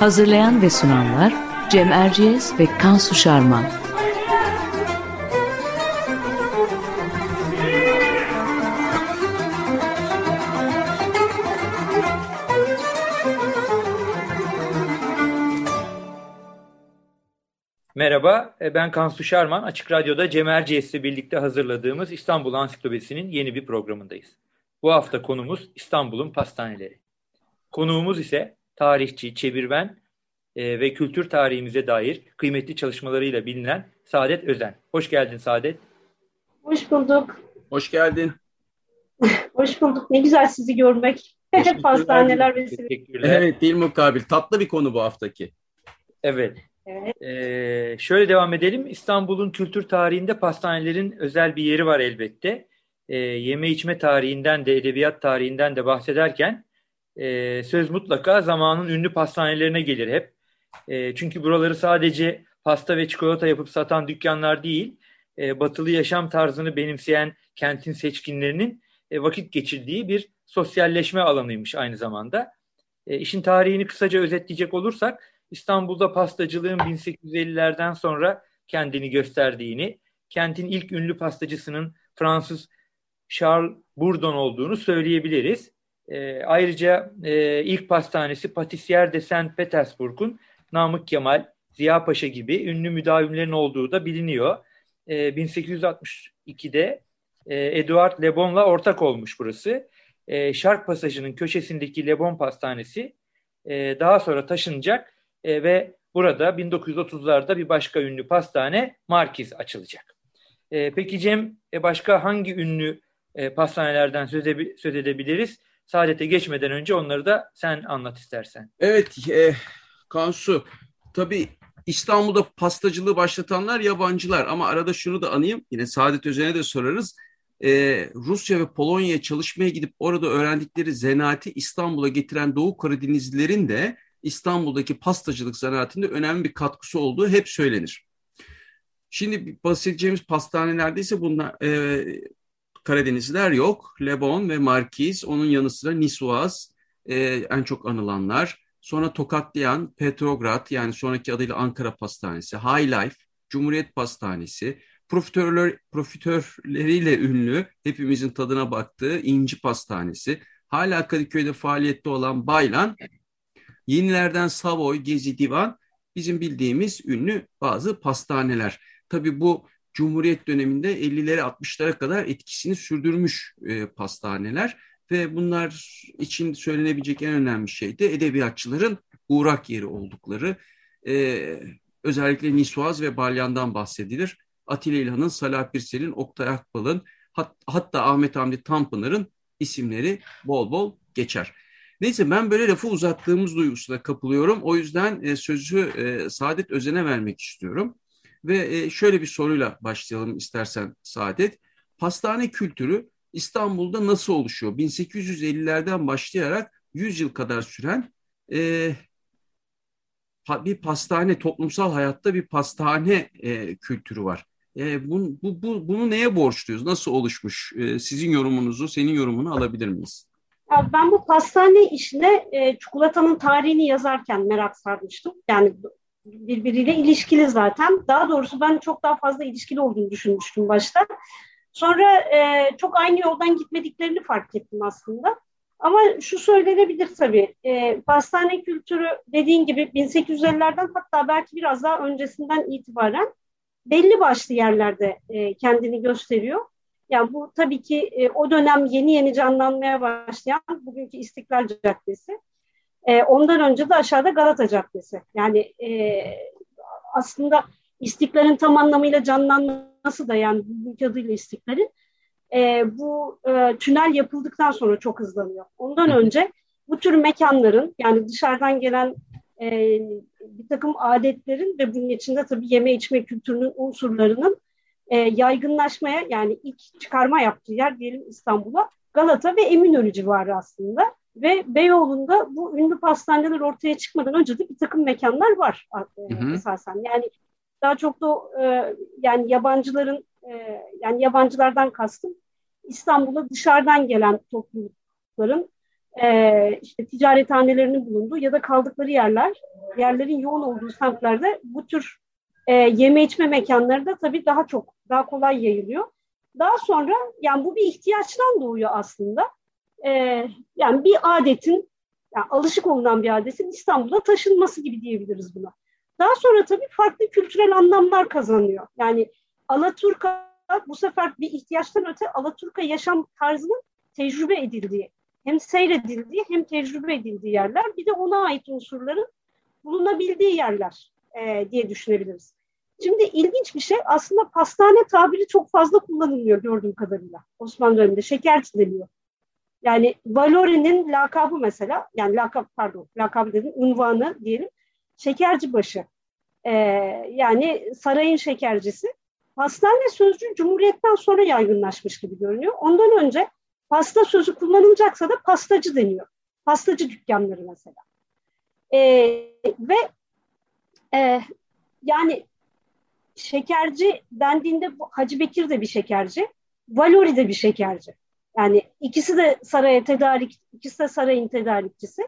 Hazırlayan ve sunanlar Cem Erciyes ve Kansu Şarman. Merhaba, e, ben Kansu Şarman. Açık Radyo'da Cem Erciyes'le birlikte hazırladığımız İstanbul Ansiklopedisi'nin yeni bir programındayız. Bu hafta konumuz İstanbul'un pastaneleri. Konuğumuz ise tarihçi, çevirmen e, ve kültür tarihimize dair kıymetli çalışmalarıyla bilinen Saadet Özen. Hoş geldin Saadet. Hoş bulduk. Hoş geldin. Hoş bulduk. Ne güzel sizi görmek. Pastaneler vesile. Evet değil mukabil. Tatlı bir konu bu haftaki. Evet. Evet. Ee, şöyle devam edelim. İstanbul'un kültür tarihinde pastanelerin özel bir yeri var elbette. Ee, yeme içme tarihinden de edebiyat tarihinden de bahsederken e, söz mutlaka zamanın ünlü pastanelerine gelir hep. E, çünkü buraları sadece pasta ve çikolata yapıp satan dükkanlar değil, e, batılı yaşam tarzını benimseyen kentin seçkinlerinin e, vakit geçirdiği bir sosyalleşme alanıymış aynı zamanda. E, işin tarihini kısaca özetleyecek olursak, İstanbul'da pastacılığın 1850'lerden sonra kendini gösterdiğini, kentin ilk ünlü pastacısının Fransız Charles Bourdon olduğunu söyleyebiliriz. E, ayrıca e, ilk pastanesi Patissier de Saint Petersburg'un Namık Kemal, Ziya Paşa gibi ünlü müdavimlerin olduğu da biliniyor. E, 1862'de e, Eduard Lebon'la ortak olmuş burası. E, Şark Pasajı'nın köşesindeki Lebon Pastanesi e, daha sonra taşınacak e, ve burada 1930'larda bir başka ünlü pastane Markiz açılacak. E, peki Cem e, başka hangi ünlü e, pastanelerden söz, söz edebiliriz? Saadet'e geçmeden önce onları da sen anlat istersen. Evet e, Kansu tabii İstanbul'da pastacılığı başlatanlar yabancılar ama arada şunu da anayım yine Saadet Özen'e de sorarız. Ee, Rusya ve Polonya'ya çalışmaya gidip orada öğrendikleri zanaati İstanbul'a getiren Doğu Karadenizlilerin de İstanbul'daki pastacılık zanaatinde önemli bir katkısı olduğu hep söylenir. Şimdi bahsedeceğimiz pastanelerde ise bunlar e, Karadenizliler yok. Lebon ve Markiz, onun yanı sıra Nisuaz e, en çok anılanlar. Sonra tokatlayan Petrograd yani sonraki adıyla Ankara Pastanesi, High Life, Cumhuriyet Pastanesi, profiterör, profitörleriyle ünlü, hepimizin tadına baktığı İnci Pastanesi, hala Kadıköy'de faaliyette olan Baylan, yenilerden Savoy, Gezi Divan, bizim bildiğimiz ünlü bazı pastaneler. Tabii bu Cumhuriyet döneminde 50'lere 60'lara kadar etkisini sürdürmüş e, pastaneler ve bunlar için söylenebilecek en önemli şey de edebiyatçıların uğrak yeri oldukları. E, özellikle Nisuaz ve Balyan'dan bahsedilir. Atilla İlhan'ın, Salah Birsel'in, Oktay Akbal'ın hat, hatta Ahmet Hamdi Tanpınar'ın isimleri bol bol geçer. Neyse ben böyle lafı uzattığımız duygusuna kapılıyorum. O yüzden e, sözü e, Saadet Özen'e vermek istiyorum. Ve e, şöyle bir soruyla başlayalım istersen Saadet. Pastane kültürü İstanbul'da nasıl oluşuyor? 1850'lerden başlayarak 100 yıl kadar süren e, bir pastane, toplumsal hayatta bir pastane e, kültürü var. E, bu, bu, bu, bunu neye borçluyuz? Nasıl oluşmuş? E, sizin yorumunuzu, senin yorumunu alabilir miyiz? Ben bu pastane işine e, çikolatanın tarihini yazarken merak sarmıştım. Yani birbiriyle ilişkili zaten. Daha doğrusu ben çok daha fazla ilişkili olduğunu düşünmüştüm başta. Sonra e, çok aynı yoldan gitmediklerini fark ettim aslında. Ama şu söylenebilir tabii, e, pastane kültürü dediğin gibi 1850'lerden hatta belki biraz daha öncesinden itibaren belli başlı yerlerde e, kendini gösteriyor. Yani bu tabii ki e, o dönem yeni yeni canlanmaya başlayan bugünkü İstiklal Caddesi. E, ondan önce de aşağıda Galata Caddesi. Yani e, aslında İstiklal'in tam anlamıyla canlanması da yani bugünkü adıyla İstiklal'in e, bu e, tünel yapıldıktan sonra çok hızlanıyor. Ondan önce bu tür mekanların yani dışarıdan gelen e, bir takım adetlerin ve bunun içinde tabii yeme içme kültürünün unsurlarının e, yaygınlaşmaya yani ilk çıkarma yaptığı yer diyelim İstanbul'a Galata ve Eminönü civarı aslında. Ve Beyoğlu'nda bu ünlü pastaneler ortaya çıkmadan önce de bir takım mekanlar var e, hı hı. esasen. Yani daha çok da e, yani yabancıların e, yani yabancılardan kastım İstanbul'a dışarıdan gelen toplulukların e, işte ticarethanelerinin bulunduğu ya da kaldıkları yerler, yerlerin yoğun olduğu semtlerde bu tür e, yeme içme mekanları da tabii daha çok, daha kolay yayılıyor. Daha sonra yani bu bir ihtiyaçtan doğuyor aslında. E, yani bir adetin, yani alışık olunan bir adetin İstanbul'a taşınması gibi diyebiliriz buna. Daha sonra tabii farklı kültürel anlamlar kazanıyor. Yani Alaturka bu sefer bir ihtiyaçtan öte Alaturka yaşam tarzının tecrübe edildiği, hem seyredildiği hem tecrübe edildiği yerler. Bir de ona ait unsurların bulunabildiği yerler e, diye düşünebiliriz. Şimdi ilginç bir şey aslında pastane tabiri çok fazla kullanılmıyor gördüğüm kadarıyla Osmanlı döneminde. Şekerci deniyor. Yani Valori'nin lakabı mesela, yani lakap pardon, lakabı dedim, unvanı diyelim, şekerci başı. Ee, yani sarayın şekercisi. Pastane sözcüğü Cumhuriyet'ten sonra yaygınlaşmış gibi görünüyor. Ondan önce pasta sözü kullanılacaksa da pastacı deniyor. Pastacı dükkanları mesela. Ee, ve e, yani şekerci dendiğinde Hacı Bekir de bir şekerci, Valori de bir şekerci. Yani ikisi de saraya tedarik, ikisi de sarayın tedarikçisi.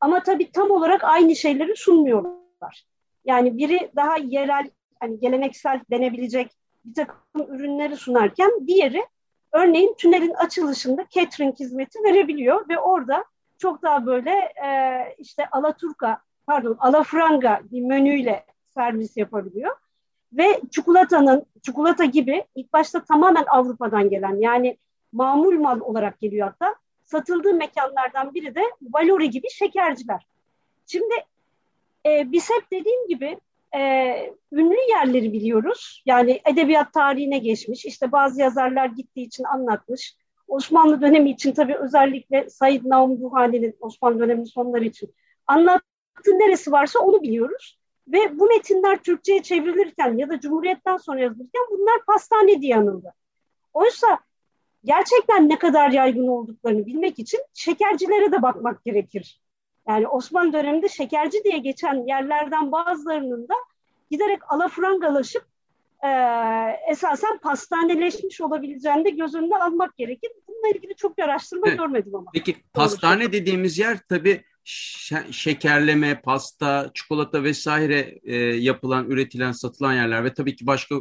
Ama tabii tam olarak aynı şeyleri sunmuyorlar. Yani biri daha yerel, hani geleneksel denebilecek bir takım ürünleri sunarken diğeri örneğin tünelin açılışında catering hizmeti verebiliyor ve orada çok daha böyle e, işte alaturka pardon alafranga bir menüyle servis yapabiliyor. Ve çikolatanın, çikolata gibi ilk başta tamamen Avrupa'dan gelen yani mamul mal olarak geliyor hatta. Satıldığı mekanlardan biri de Valori gibi şekerciler. Şimdi e, biz hep dediğim gibi e, ünlü yerleri biliyoruz. Yani edebiyat tarihine geçmiş. İşte bazı yazarlar gittiği için anlatmış. Osmanlı dönemi için tabii özellikle Said Naum Duhani'nin Osmanlı dönemi sonları için anlattığı neresi varsa onu biliyoruz. Ve bu metinler Türkçe'ye çevrilirken ya da Cumhuriyet'ten sonra yazılırken bunlar pastane diye anıldı. Oysa gerçekten ne kadar yaygın olduklarını bilmek için şekercilere de bakmak gerekir. Yani Osmanlı döneminde şekerci diye geçen yerlerden bazılarının da giderek alafrangalaşıp e, esasen pastaneleşmiş olabileceğini de göz önüne almak gerekir. Bununla ilgili çok bir araştırma evet. görmedim ama. Peki pastane dediğimiz yer tabii şekerleme, pasta, çikolata vesaire e, yapılan, üretilen, satılan yerler ve tabii ki başka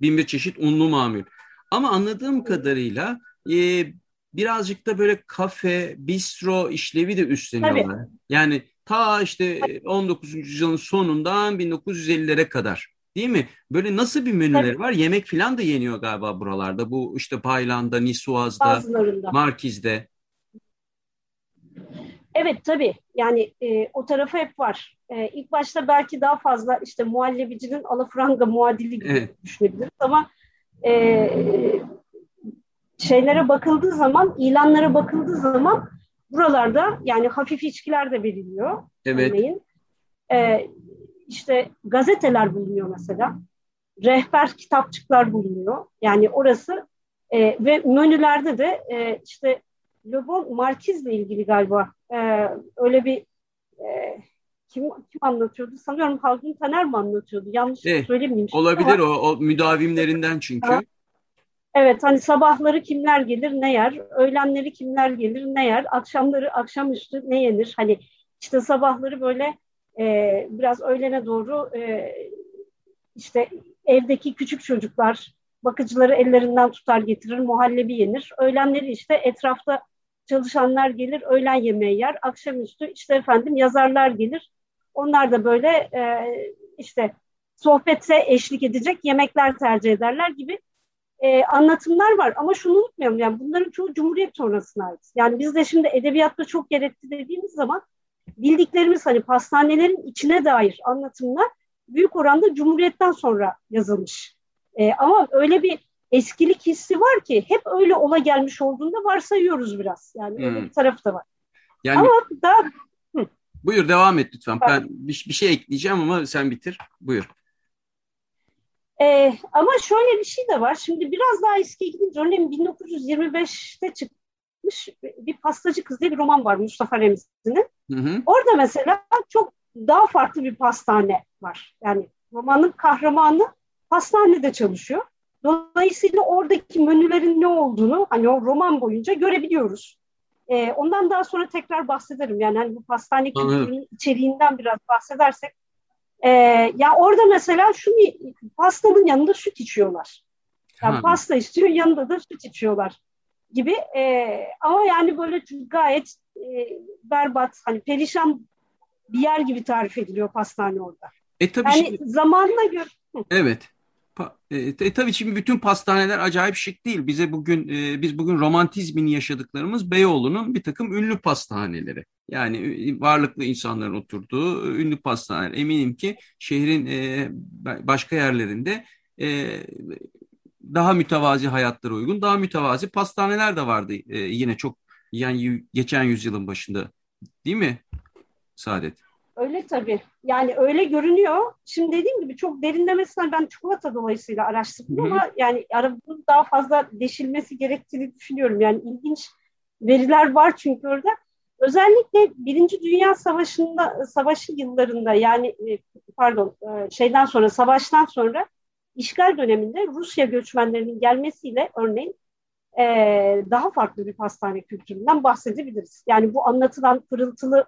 bin bir çeşit unlu mamul. Ama anladığım kadarıyla e, birazcık da böyle kafe, bistro işlevi de üstleniyorlar. Tabii. Yani ta işte 19. yüzyılın sonundan 1950'lere kadar. Değil mi? Böyle nasıl bir menüleri Tabii. var? Yemek falan da yeniyor galiba buralarda. Bu işte Paylan'da, Nisuaz'da, Markiz'de. Evet tabii yani e, o tarafı hep var. E, ilk başta belki daha fazla işte muhallebicinin alafranga muadili gibi evet. düşünebiliriz ama e, şeylere bakıldığı zaman, ilanlara bakıldığı zaman buralarda yani hafif içkiler de veriliyor. Evet. Örneğin. E, işte gazeteler bulunuyor mesela. Rehber kitapçıklar bulunuyor. Yani orası e, ve menülerde de e, işte Le Bon Marquis'le ilgili galiba e, öyle bir e, kim kim anlatıyordu? Sanıyorum Haldun Taner mi anlatıyordu? Yanlış eh, söylemeyeyim. Olabilir ama, o, o müdavimlerinden çünkü. Evet hani sabahları kimler gelir ne yer, öğlenleri kimler gelir ne yer, akşamları akşamüstü ne yenir. Hani işte sabahları böyle e, biraz öğlene doğru e, işte evdeki küçük çocuklar bakıcıları ellerinden tutar getirir, muhallebi yenir. Öğlenleri işte etrafta çalışanlar gelir, öğlen yemeği yer. Akşamüstü işte efendim yazarlar gelir. Onlar da böyle e, işte sohbetse eşlik edecek yemekler tercih ederler gibi e, anlatımlar var. Ama şunu unutmayalım yani bunların çoğu Cumhuriyet sonrasına ait. Yani biz de şimdi edebiyatta çok yer etti dediğimiz zaman bildiklerimiz hani pastanelerin içine dair anlatımlar büyük oranda Cumhuriyet'ten sonra yazılmış. E, ama öyle bir eskilik hissi var ki hep öyle ola gelmiş olduğunda varsayıyoruz biraz. Yani hmm. öyle bir tarafı da var. Yani, ama daha... Buyur devam et lütfen. Ben bir, bir şey ekleyeceğim ama sen bitir. Buyur. Ee, ama şöyle bir şey de var. Şimdi biraz daha eskiye gidince örneğin 1925'te çıkmış bir pastacı kız diye bir roman var Mustafa Remzi'nin. Orada mesela çok daha farklı bir pastane var. Yani romanın kahramanı pastanede çalışıyor. Dolayısıyla oradaki menülerin ne olduğunu hani o roman boyunca görebiliyoruz. Ee, ondan daha sonra tekrar bahsederim. Yani hani bu pastane kültürünün içeriğinden biraz bahsedersek. Ee, ya orada mesela şunu pastanın yanında süt içiyorlar. Yani pasta istiyor yanında da süt içiyorlar gibi. Ee, ama yani böyle gayet e, berbat hani perişan bir yer gibi tarif ediliyor pastane orada. E tabii yani şimdi, zamanla göre. Evet. E, e, tabii şimdi bütün pastaneler acayip şık değil. Bize bugün e, biz bugün romantizmini yaşadıklarımız Beyoğlu'nun bir takım ünlü pastaneleri. Yani e, varlıklı insanların oturduğu ünlü pastaneler. Eminim ki şehrin e, başka yerlerinde e, daha mütevazi hayatlara uygun, daha mütevazi pastaneler de vardı e, yine çok yani geçen yüzyılın başında. Değil mi Saadet? Öyle tabii. Yani öyle görünüyor. Şimdi dediğim gibi çok derinlemesine ben çikolata dolayısıyla araştırdım Hı-hı. ama yani arabanın daha fazla deşilmesi gerektiğini düşünüyorum. Yani ilginç veriler var çünkü orada. Özellikle Birinci Dünya Savaşı'nda savaşı yıllarında yani e, pardon e, şeyden sonra savaştan sonra işgal döneminde Rusya göçmenlerinin gelmesiyle örneğin e, daha farklı bir pastane kültüründen bahsedebiliriz. Yani bu anlatılan pırıltılı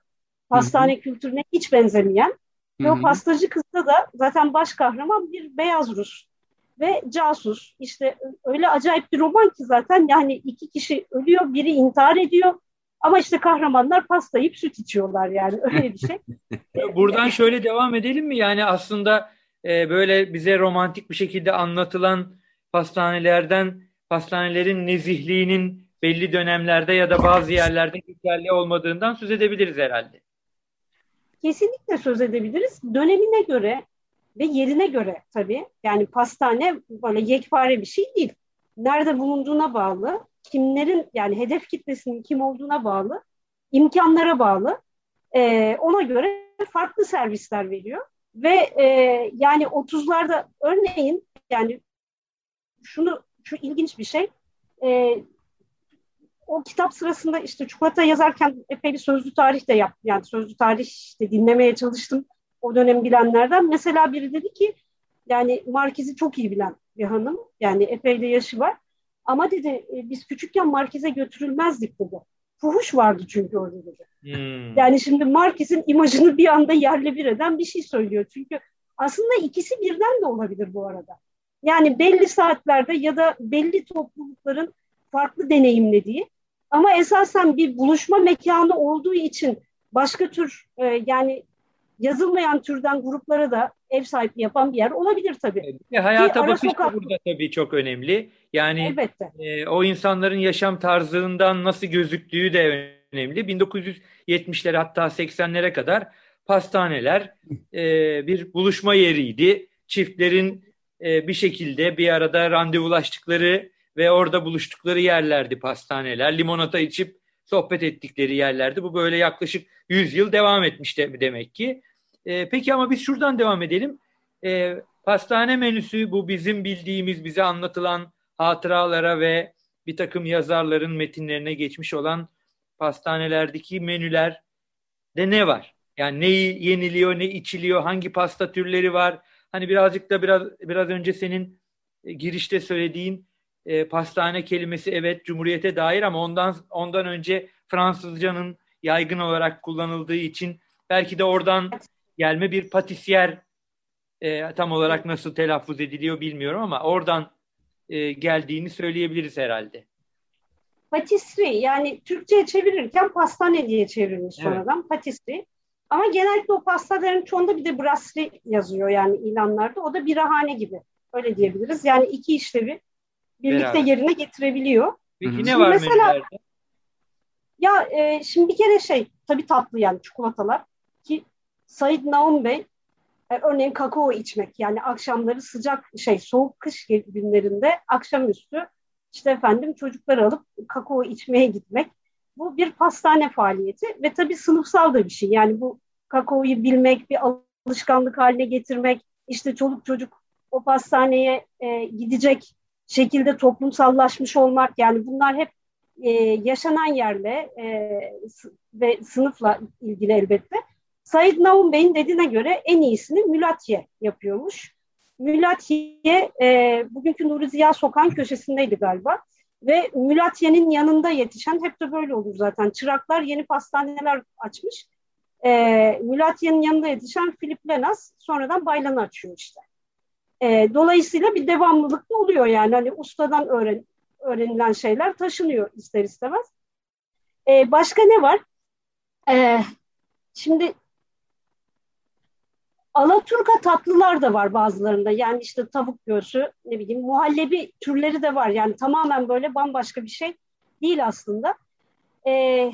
Pastane Hı-hı. kültürüne hiç benzemeyen. Ve o pastacı kızda da zaten baş kahraman bir beyaz Rus ve casus. İşte öyle acayip bir roman ki zaten yani iki kişi ölüyor, biri intihar ediyor. Ama işte kahramanlar pasta yiyip süt içiyorlar yani öyle bir şey. Buradan şöyle devam edelim mi? Yani aslında e, böyle bize romantik bir şekilde anlatılan pastanelerden, pastanelerin nezihliğinin belli dönemlerde ya da bazı yerlerde geçerli olmadığından söz edebiliriz herhalde kesinlikle söz edebiliriz. Dönemine göre ve yerine göre tabii. Yani pastane böyle yekpare bir şey değil. Nerede bulunduğuna bağlı, kimlerin yani hedef kitlesinin kim olduğuna bağlı, imkanlara bağlı. Ee, ona göre farklı servisler veriyor. Ve e, yani 30'larda örneğin yani şunu şu ilginç bir şey. E, o kitap sırasında işte çikolata yazarken epey bir sözlü tarih de yaptım. Yani sözlü tarih işte dinlemeye çalıştım o dönem bilenlerden. Mesela biri dedi ki yani Markiz'i çok iyi bilen bir hanım. Yani epey de yaşı var. Ama dedi e, biz küçükken Markiz'e götürülmezdik dedi. Fuhuş vardı çünkü orada dedi. Hmm. Yani şimdi Markiz'in imajını bir anda yerle bir eden bir şey söylüyor. Çünkü aslında ikisi birden de olabilir bu arada. Yani belli saatlerde ya da belli toplulukların farklı deneyimlediği ama esasen bir buluşma mekanı olduğu için başka tür e, yani yazılmayan türden gruplara da ev sahipliği yapan bir yer olabilir tabii. E, hayata bakış sokak... da burada tabii çok önemli. Yani e, o insanların yaşam tarzından nasıl gözüktüğü de önemli. 1970'lere hatta 80'lere kadar pastaneler e, bir buluşma yeriydi. Çiftlerin e, bir şekilde bir arada randevulaştıkları ve orada buluştukları yerlerdi pastaneler. Limonata içip sohbet ettikleri yerlerdi. Bu böyle yaklaşık 100 yıl devam etmiş de, demek ki. E, peki ama biz şuradan devam edelim. E, pastane menüsü bu bizim bildiğimiz, bize anlatılan hatıralara ve bir takım yazarların metinlerine geçmiş olan pastanelerdeki menüler de ne var? Yani ne yeniliyor, ne içiliyor, hangi pasta türleri var? Hani birazcık da biraz biraz önce senin e, girişte söylediğin e, pastane kelimesi evet Cumhuriyete dair ama ondan ondan önce Fransızcanın yaygın olarak kullanıldığı için belki de oradan gelme bir patisyer e, tam olarak nasıl telaffuz ediliyor bilmiyorum ama oradan e, geldiğini söyleyebiliriz herhalde. Patisserie yani Türkçe'ye çevirirken pastane diye çevrilmiş evet. sonradan patisserie. Ama genellikle o pastaların çoğunda bir de brasserie yazıyor yani ilanlarda. O da birahane gibi. Öyle diyebiliriz. Yani iki işlevi birlikte Beraber. yerine getirebiliyor. Peki ne var mesela, menülerde? Ya e, şimdi bir kere şey tabii tatlı yani çikolatalar ki Said Naum Bey e, örneğin kakao içmek yani akşamları sıcak şey soğuk kış günlerinde akşamüstü işte efendim çocukları alıp kakao içmeye gitmek. Bu bir pastane faaliyeti ve tabii sınıfsal da bir şey. Yani bu kakaoyu bilmek, bir alışkanlık haline getirmek, işte çoluk çocuk o pastaneye e, gidecek şekilde toplumsallaşmış olmak yani bunlar hep e, yaşanan yerle e, ve sınıfla ilgili elbette. Said Naum Bey'in dediğine göre en iyisini Mülatye yapıyormuş. Mülatye e, bugünkü Nuri Ziya Sokağın köşesindeydi galiba. Ve Mülatye'nin yanında yetişen hep de böyle olur zaten. Çıraklar yeni pastaneler açmış. E, Mülatye'nin yanında yetişen Philip Lenas sonradan Baylan'ı açıyor işte. E, dolayısıyla bir devamlılık da oluyor yani. Hani ustadan öğren, öğrenilen şeyler taşınıyor ister istemez. E, başka ne var? E, şimdi Alaturka tatlılar da var bazılarında. Yani işte tavuk göğsü, ne bileyim muhallebi türleri de var. Yani tamamen böyle bambaşka bir şey değil aslında. Ee,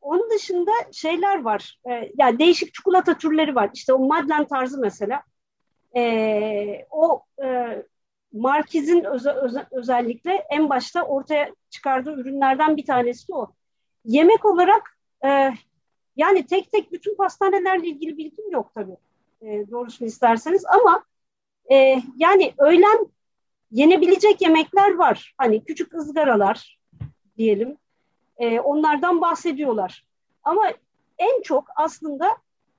onun dışında şeyler var. Ee, yani değişik çikolata türleri var. İşte o Madlen tarzı mesela. Ee, o e, Markiz'in öze, öze, özellikle en başta ortaya çıkardığı ürünlerden bir tanesi o. Yemek olarak e, yani tek tek bütün pastanelerle ilgili bilgim yok tabii e, doğrusunu isterseniz ama e, yani öğlen yenebilecek yemekler var. Hani küçük ızgaralar diyelim. E, onlardan bahsediyorlar. Ama en çok aslında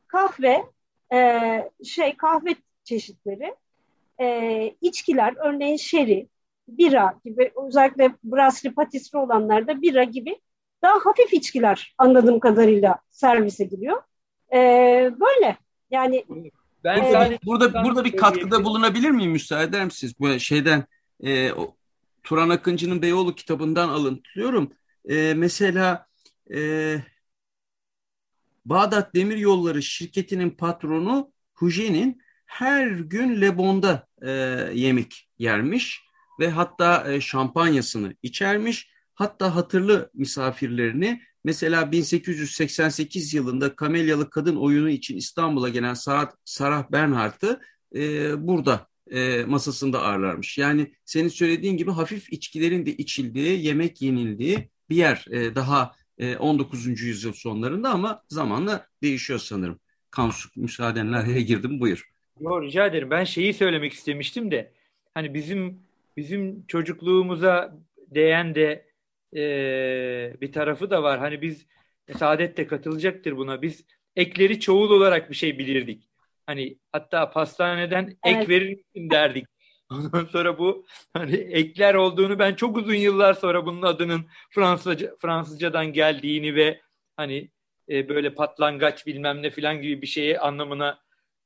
kahve, e, şey kahve çeşitleri, e, içkiler, örneğin şeri, bira gibi özellikle brasserie patisserie olanlarda bira gibi daha hafif içkiler anladığım kadarıyla servise giriyor. E, böyle yani ben burada, sadece burada burada bir katkıda bulunabilir miyim müsaade eder misiniz? Bu şeyden e, o, Turan Akıncı'nın Beyoğlu kitabından alıntılıyorum. E, mesela e, Bağdat Demir Yolları şirketinin patronu Huji'nin her gün Lebon'da e, yemek yermiş ve hatta e, şampanyasını içermiş. Hatta hatırlı misafirlerini Mesela 1888 yılında Kamelyalı Kadın Oyunu için İstanbul'a gelen Sarah, Sarah Bernhardt'ı e, burada e, masasında ağırlarmış. Yani senin söylediğin gibi hafif içkilerin de içildiği, yemek yenildiği bir yer e, daha e, 19. yüzyıl sonlarında ama zamanla değişiyor sanırım. Kansu müsaadenle araya girdim buyur. Yo, rica ederim. Ben şeyi söylemek istemiştim de hani bizim bizim çocukluğumuza değen de e, bir tarafı da var. Hani biz Saadet de katılacaktır buna. Biz ekleri çoğul olarak bir şey bilirdik. Hani hatta pastaneden evet. ek verir misin derdik. Ondan sonra bu hani ekler olduğunu ben çok uzun yıllar sonra bunun adının Fransızca, Fransızcadan geldiğini ve hani e, böyle patlangaç bilmem ne filan gibi bir şeye anlamına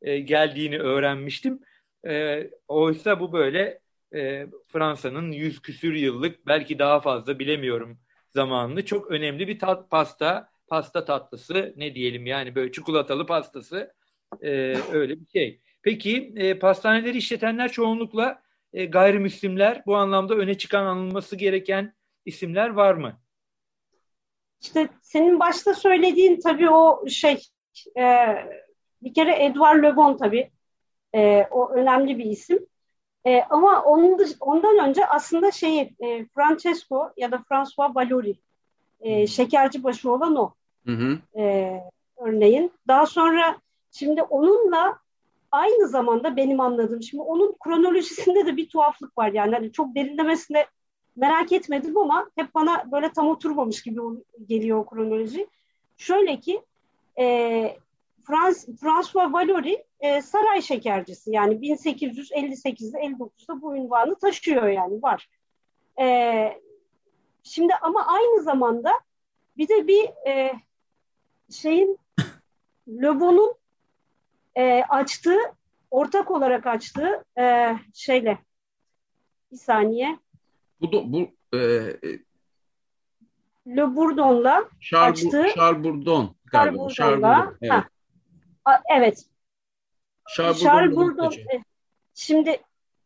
e, geldiğini öğrenmiştim. E, oysa bu böyle e, Fransa'nın yüz küsür yıllık belki daha fazla bilemiyorum zamanını çok önemli bir tat, pasta pasta tatlısı ne diyelim yani böyle çikolatalı pastası öyle bir şey. Peki pastaneleri işletenler çoğunlukla gayrimüslimler bu anlamda öne çıkan anılması gereken isimler var mı? İşte senin başta söylediğin tabii o şey e, bir kere Edouard Le Bon tabii e, o önemli bir isim. E, ama onun dış, ondan önce aslında şeyi e, Francesco ya da François Valori e, şekerci başı olan o. Hı hı. E, örneğin. Daha sonra şimdi onunla aynı zamanda benim anladığım şimdi onun kronolojisinde de bir tuhaflık var yani hani çok derinlemesine merak etmedim ama hep bana böyle tam oturmamış gibi geliyor o kronoloji. Şöyle ki e, Frans, François Valori e, saray şekercisi. Yani 1858'de 59'da bu ünvanı taşıyor yani var. E, şimdi ama aynı zamanda bir de bir e, şeyin Löbon'un e, açtığı ortak olarak açtığı e, şeyle bir saniye. Bu da bu e, Le Bourdon'la açtığı Charles Bourdon galiba. Charles Bourdon, evet. Evet. Charles Bourdon. Şimdi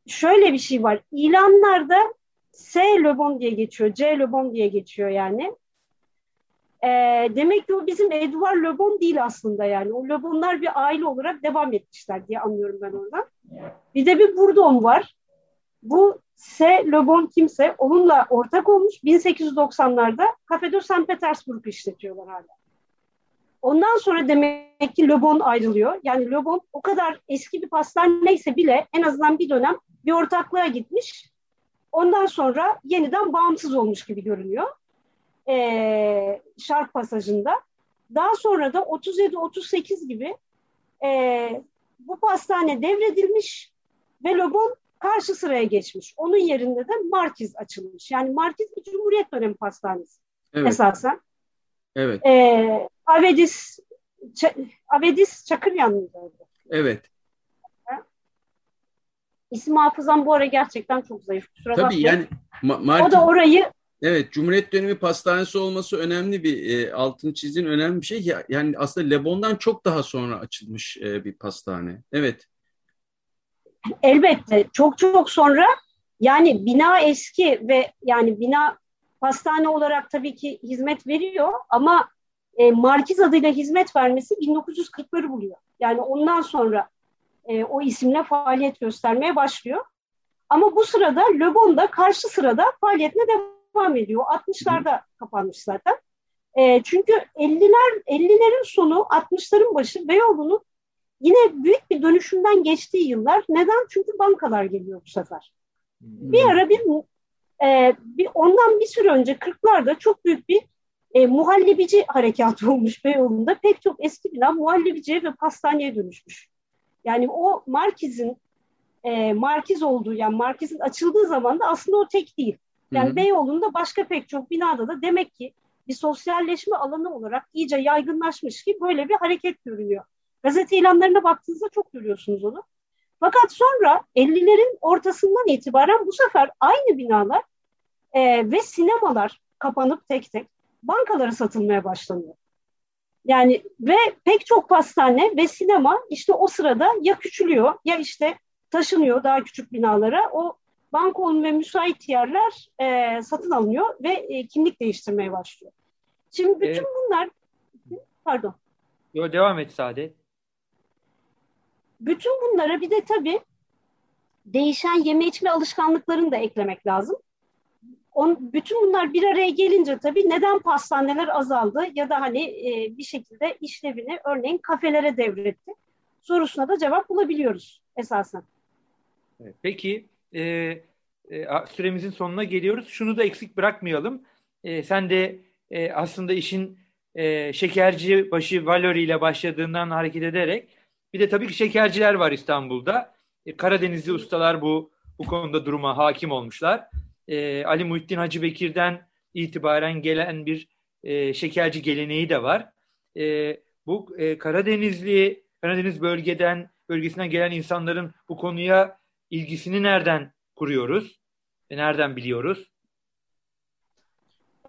şöyle bir şey var. İlanlarda S Le Bon diye geçiyor, C Le Bon diye geçiyor yani. E, demek ki o bizim Edouard Le Bon değil aslında yani. O Le Bon'lar bir aile olarak devam etmişler diye anlıyorum ben oradan. Bir de bir Bourdon var. Bu S. Le Bon kimse onunla ortak olmuş. 1890'larda Cafe de St. Petersburg işletiyorlar hala. Ondan sonra demek ki Le Bon ayrılıyor. Yani Le Bon o kadar eski bir pastaneyse bile en azından bir dönem bir ortaklığa gitmiş. Ondan sonra yeniden bağımsız olmuş gibi görünüyor. Ee, şark pasajında. Daha sonra da 37-38 gibi e, bu pastane devredilmiş ve Le Bon karşı sıraya geçmiş. Onun yerinde de Markiz açılmış. Yani Markiz bir Cumhuriyet dönemi pastanesi evet. esasen. Evet. Ee, Avedis Ç- Avedis Çakıryan mıydı? Evet. İsim hafızam bu ara gerçekten çok zayıf. Kusura Tabii bakmayın. yani ma- Martin, o da orayı Evet, Cumhuriyet dönemi pastanesi olması önemli bir e, altın çizdiğin önemli bir şey. Yani aslında Lebon'dan çok daha sonra açılmış e, bir pastane. Evet. Elbette çok çok sonra yani bina eski ve yani bina pastane olarak tabii ki hizmet veriyor ama e, Markiz adıyla hizmet vermesi 1940'ları buluyor. Yani ondan sonra e, o isimle faaliyet göstermeye başlıyor. Ama bu sırada Le Bon da karşı sırada faaliyetine devam ediyor. 60'larda kapanmış zaten. E, çünkü 50'ler 50'lerin sonu 60'ların başı Beyoğlu'nun yine büyük bir dönüşümden geçtiği yıllar. Neden? Çünkü bankalar geliyor bu sefer. Hmm. Bir ara bir, e, bir ondan bir süre önce 40'larda çok büyük bir e, muhallebici harekatı olmuş Beyoğlu'nda. Pek çok eski bina muhallebiciye ve pastaneye dönüşmüş. Yani o Markiz'in e, Markiz olduğu yani Markiz'in açıldığı zaman da aslında o tek değil. Yani Hı-hı. Beyoğlu'nda başka pek çok binada da demek ki bir sosyalleşme alanı olarak iyice yaygınlaşmış ki böyle bir hareket görünüyor. Gazete ilanlarına baktığınızda çok görüyorsunuz onu. Fakat sonra 50'lerin ortasından itibaren bu sefer aynı binalar e, ve sinemalar kapanıp tek tek bankalara satılmaya başlanıyor. Yani ve pek çok pastane ve sinema işte o sırada ya küçülüyor ya işte taşınıyor daha küçük binalara. O banka ve müsait yerler e, satın alınıyor ve e, kimlik değiştirmeye başlıyor. Şimdi bütün ee, bunlar pardon. Yo, devam et Saadet. Bütün bunlara bir de tabii değişen yeme içme alışkanlıklarını da eklemek lazım. On, bütün bunlar bir araya gelince tabii neden pastaneler azaldı ya da hani e, bir şekilde işlevini örneğin kafelere devretti sorusuna da cevap bulabiliyoruz esasen. Peki e, e, süremizin sonuna geliyoruz. Şunu da eksik bırakmayalım. E, sen de e, aslında işin e, şekerci başı Valori ile başladığından hareket ederek bir de tabii ki şekerciler var İstanbul'da. E, Karadenizli ustalar bu bu konuda duruma hakim olmuşlar. E, Ali Muhittin Hacı Bekir'den itibaren gelen bir e, şekerci geleneği de var. E, bu e, Karadenizli, Karadeniz bölgeden bölgesinden gelen insanların bu konuya ilgisini nereden kuruyoruz? E, nereden biliyoruz?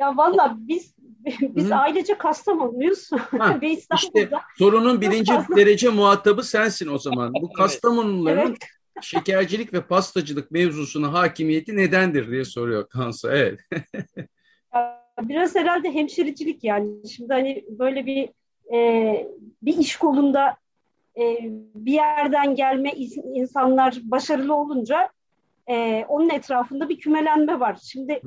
Ya valla biz biz Hı. ailece Kastamonluyuz ve İstanbul'da. İşte sorunun birinci derece muhatabı sensin o zaman. Bu Kastamonuların evet. Şekercilik ve pastacılık mevzusuna hakimiyeti nedendir diye soruyor Kansu. Evet. Biraz herhalde hemşiricilik yani. Şimdi hani böyle bir e, bir iş kolunda e, bir yerden gelme insanlar başarılı olunca e, onun etrafında bir kümelenme var. Şimdi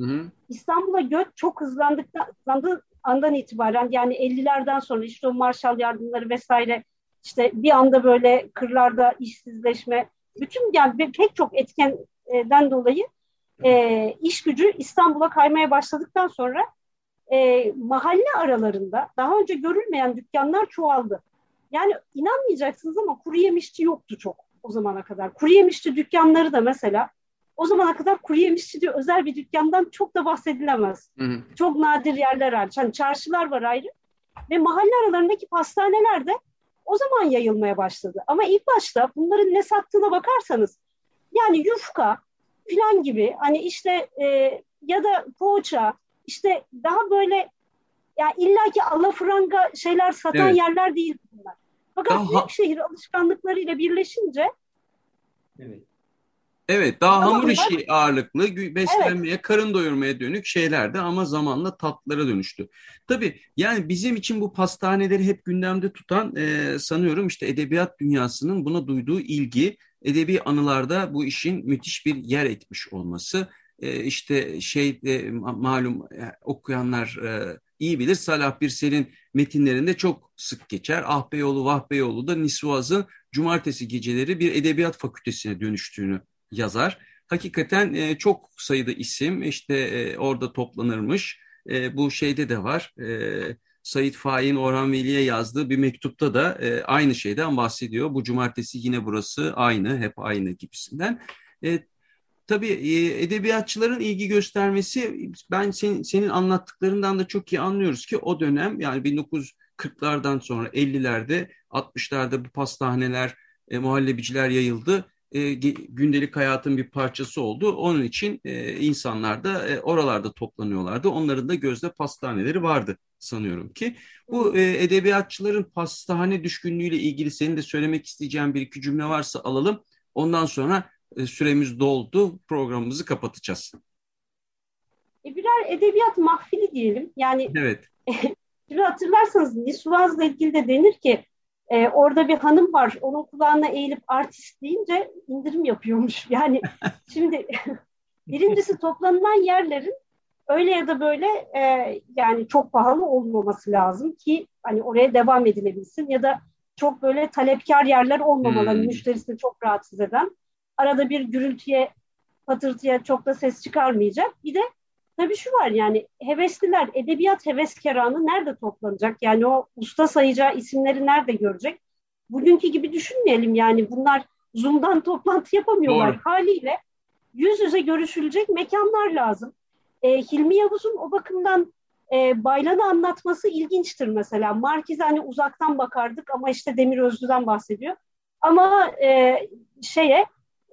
İstanbul'a göç çok hızlandıktan andan itibaren yani 50'lerden sonra işte o Marshall yardımları vesaire işte bir anda böyle kırlarda işsizleşme bütün yani pek çok etkenden dolayı e, iş gücü İstanbul'a kaymaya başladıktan sonra e, mahalle aralarında daha önce görülmeyen dükkanlar çoğaldı. Yani inanmayacaksınız ama kuru yemişçi yoktu çok o zamana kadar. Kuru yemişçi dükkanları da mesela o zamana kadar kuru yemişçi diye özel bir dükkandan çok da bahsedilemez. Hı hı. Çok nadir yerler hariç. Hani çarşılar var ayrı. Ve mahalle aralarındaki pastaneler de o zaman yayılmaya başladı. Ama ilk başta bunların ne sattığına bakarsanız yani yufka falan gibi hani işte e, ya da poğaça işte daha böyle yani illaki alafranga şeyler satan evet. yerler değil bunlar. Fakat Daha... büyük şehir alışkanlıklarıyla birleşince evet. Evet daha ama hamur işi ağırlıklı beslenmeye, evet. karın doyurmaya dönük şeylerdi ama zamanla tatlılara dönüştü. Tabii yani bizim için bu pastaneleri hep gündemde tutan e, sanıyorum işte edebiyat dünyasının buna duyduğu ilgi, edebi anılarda bu işin müthiş bir yer etmiş olması. E, işte şey e, malum e, okuyanlar e, iyi bilir Salah Birsel'in metinlerinde çok sık geçer. Ah Beyoğlu, Vah Beyoğlu da Nisvaz'ın cumartesi geceleri bir edebiyat fakültesine dönüştüğünü yazar. Hakikaten e, çok sayıda isim işte e, orada toplanırmış. E, bu şeyde de var. E, Said Faik'in Orhan Veli'ye yazdığı bir mektupta da e, aynı şeyden bahsediyor. Bu cumartesi yine burası aynı, hep aynı gibisinden. E, tabii e, edebiyatçıların ilgi göstermesi ben senin, senin anlattıklarından da çok iyi anlıyoruz ki o dönem yani 1940'lardan sonra 50'lerde 60'larda bu pastaneler, e, muhallebiciler yayıldı e, gündelik hayatın bir parçası oldu. Onun için e, insanlar da e, oralarda toplanıyorlardı. Onların da gözde pastaneleri vardı sanıyorum ki. Bu e, edebiyatçıların pastane düşkünlüğüyle ilgili senin de söylemek isteyeceğin bir iki cümle varsa alalım. Ondan sonra e, süremiz doldu. Programımızı kapatacağız. E, birer edebiyat mahfili diyelim. Yani evet. şimdi hatırlarsanız Nisuvaz'la ilgili de denir ki e, orada bir hanım var. Onun kulağına eğilip artist deyince indirim yapıyormuş. Yani şimdi birincisi toplanılan yerlerin öyle ya da böyle e, yani çok pahalı olmaması lazım ki hani oraya devam edilebilsin ya da çok böyle talepkar yerler olmamalı. Hmm. Müşterisini çok rahatsız eden. Arada bir gürültüye, patırtıya çok da ses çıkarmayacak. Bir de Tabii şu var yani hevesliler, edebiyat heveskarını nerede toplanacak? Yani o usta sayacağı isimleri nerede görecek? Bugünkü gibi düşünmeyelim yani bunlar Zoom'dan toplantı yapamıyorlar. Doğru. Haliyle yüz yüze görüşülecek mekanlar lazım. E, Hilmi Yavuz'un o bakımdan e, Baylan'ı anlatması ilginçtir mesela. Markiz hani uzaktan bakardık ama işte Demir Özlü'den bahsediyor. Ama e, şeye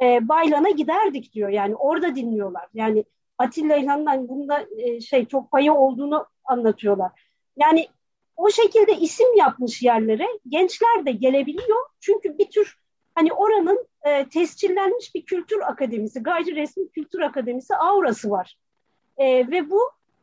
e, Baylan'a giderdik diyor yani orada dinliyorlar. Yani Atilla İlhan'dan bunda e, şey çok payı olduğunu anlatıyorlar. Yani o şekilde isim yapmış yerlere gençler de gelebiliyor. Çünkü bir tür hani oranın e, tescillenmiş bir kültür akademisi, gayri resmi kültür akademisi aurası var. E, ve bu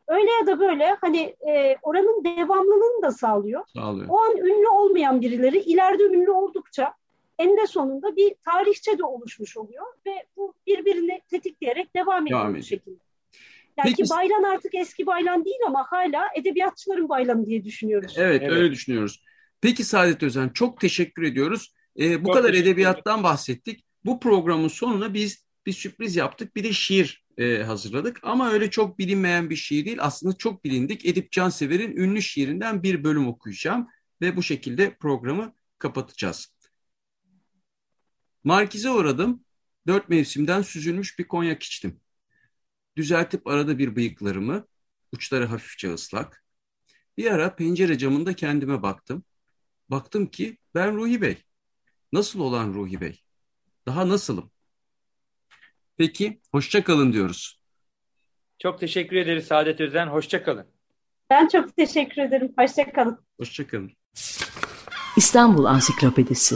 öyle ya da böyle hani e, oranın devamlılığını da sağlıyor. sağlıyor. O an ünlü olmayan birileri ileride ünlü oldukça eninde sonunda bir tarihçe de oluşmuş oluyor ve bu birbirini tetikleyerek devam ediyor bu şekilde. Yani Peki, ki Baylan artık eski Baylan değil ama hala edebiyatçıların Baylanı diye düşünüyoruz. Evet, evet. öyle düşünüyoruz. Peki Saadet Özen çok teşekkür ediyoruz. Ee, bu çok kadar edebiyattan bahsettik. Bu programın sonuna biz bir sürpriz yaptık. Bir de şiir e, hazırladık. Ama öyle çok bilinmeyen bir şiir değil. Aslında çok bilindik. Edip Cansever'in ünlü şiirinden bir bölüm okuyacağım. Ve bu şekilde programı kapatacağız. Markize uğradım. Dört mevsimden süzülmüş bir konyak içtim. Düzeltip arada bir bıyıklarımı, uçları hafifçe ıslak. Bir ara pencere camında kendime baktım. Baktım ki ben Ruhi Bey. Nasıl olan Ruhi Bey? Daha nasılım? Peki, hoşça kalın diyoruz. Çok teşekkür ederiz Saadet Özen. Hoşça kalın. Ben çok teşekkür ederim. Hoşça kalın. Hoşça kalın. İstanbul Ansiklopedisi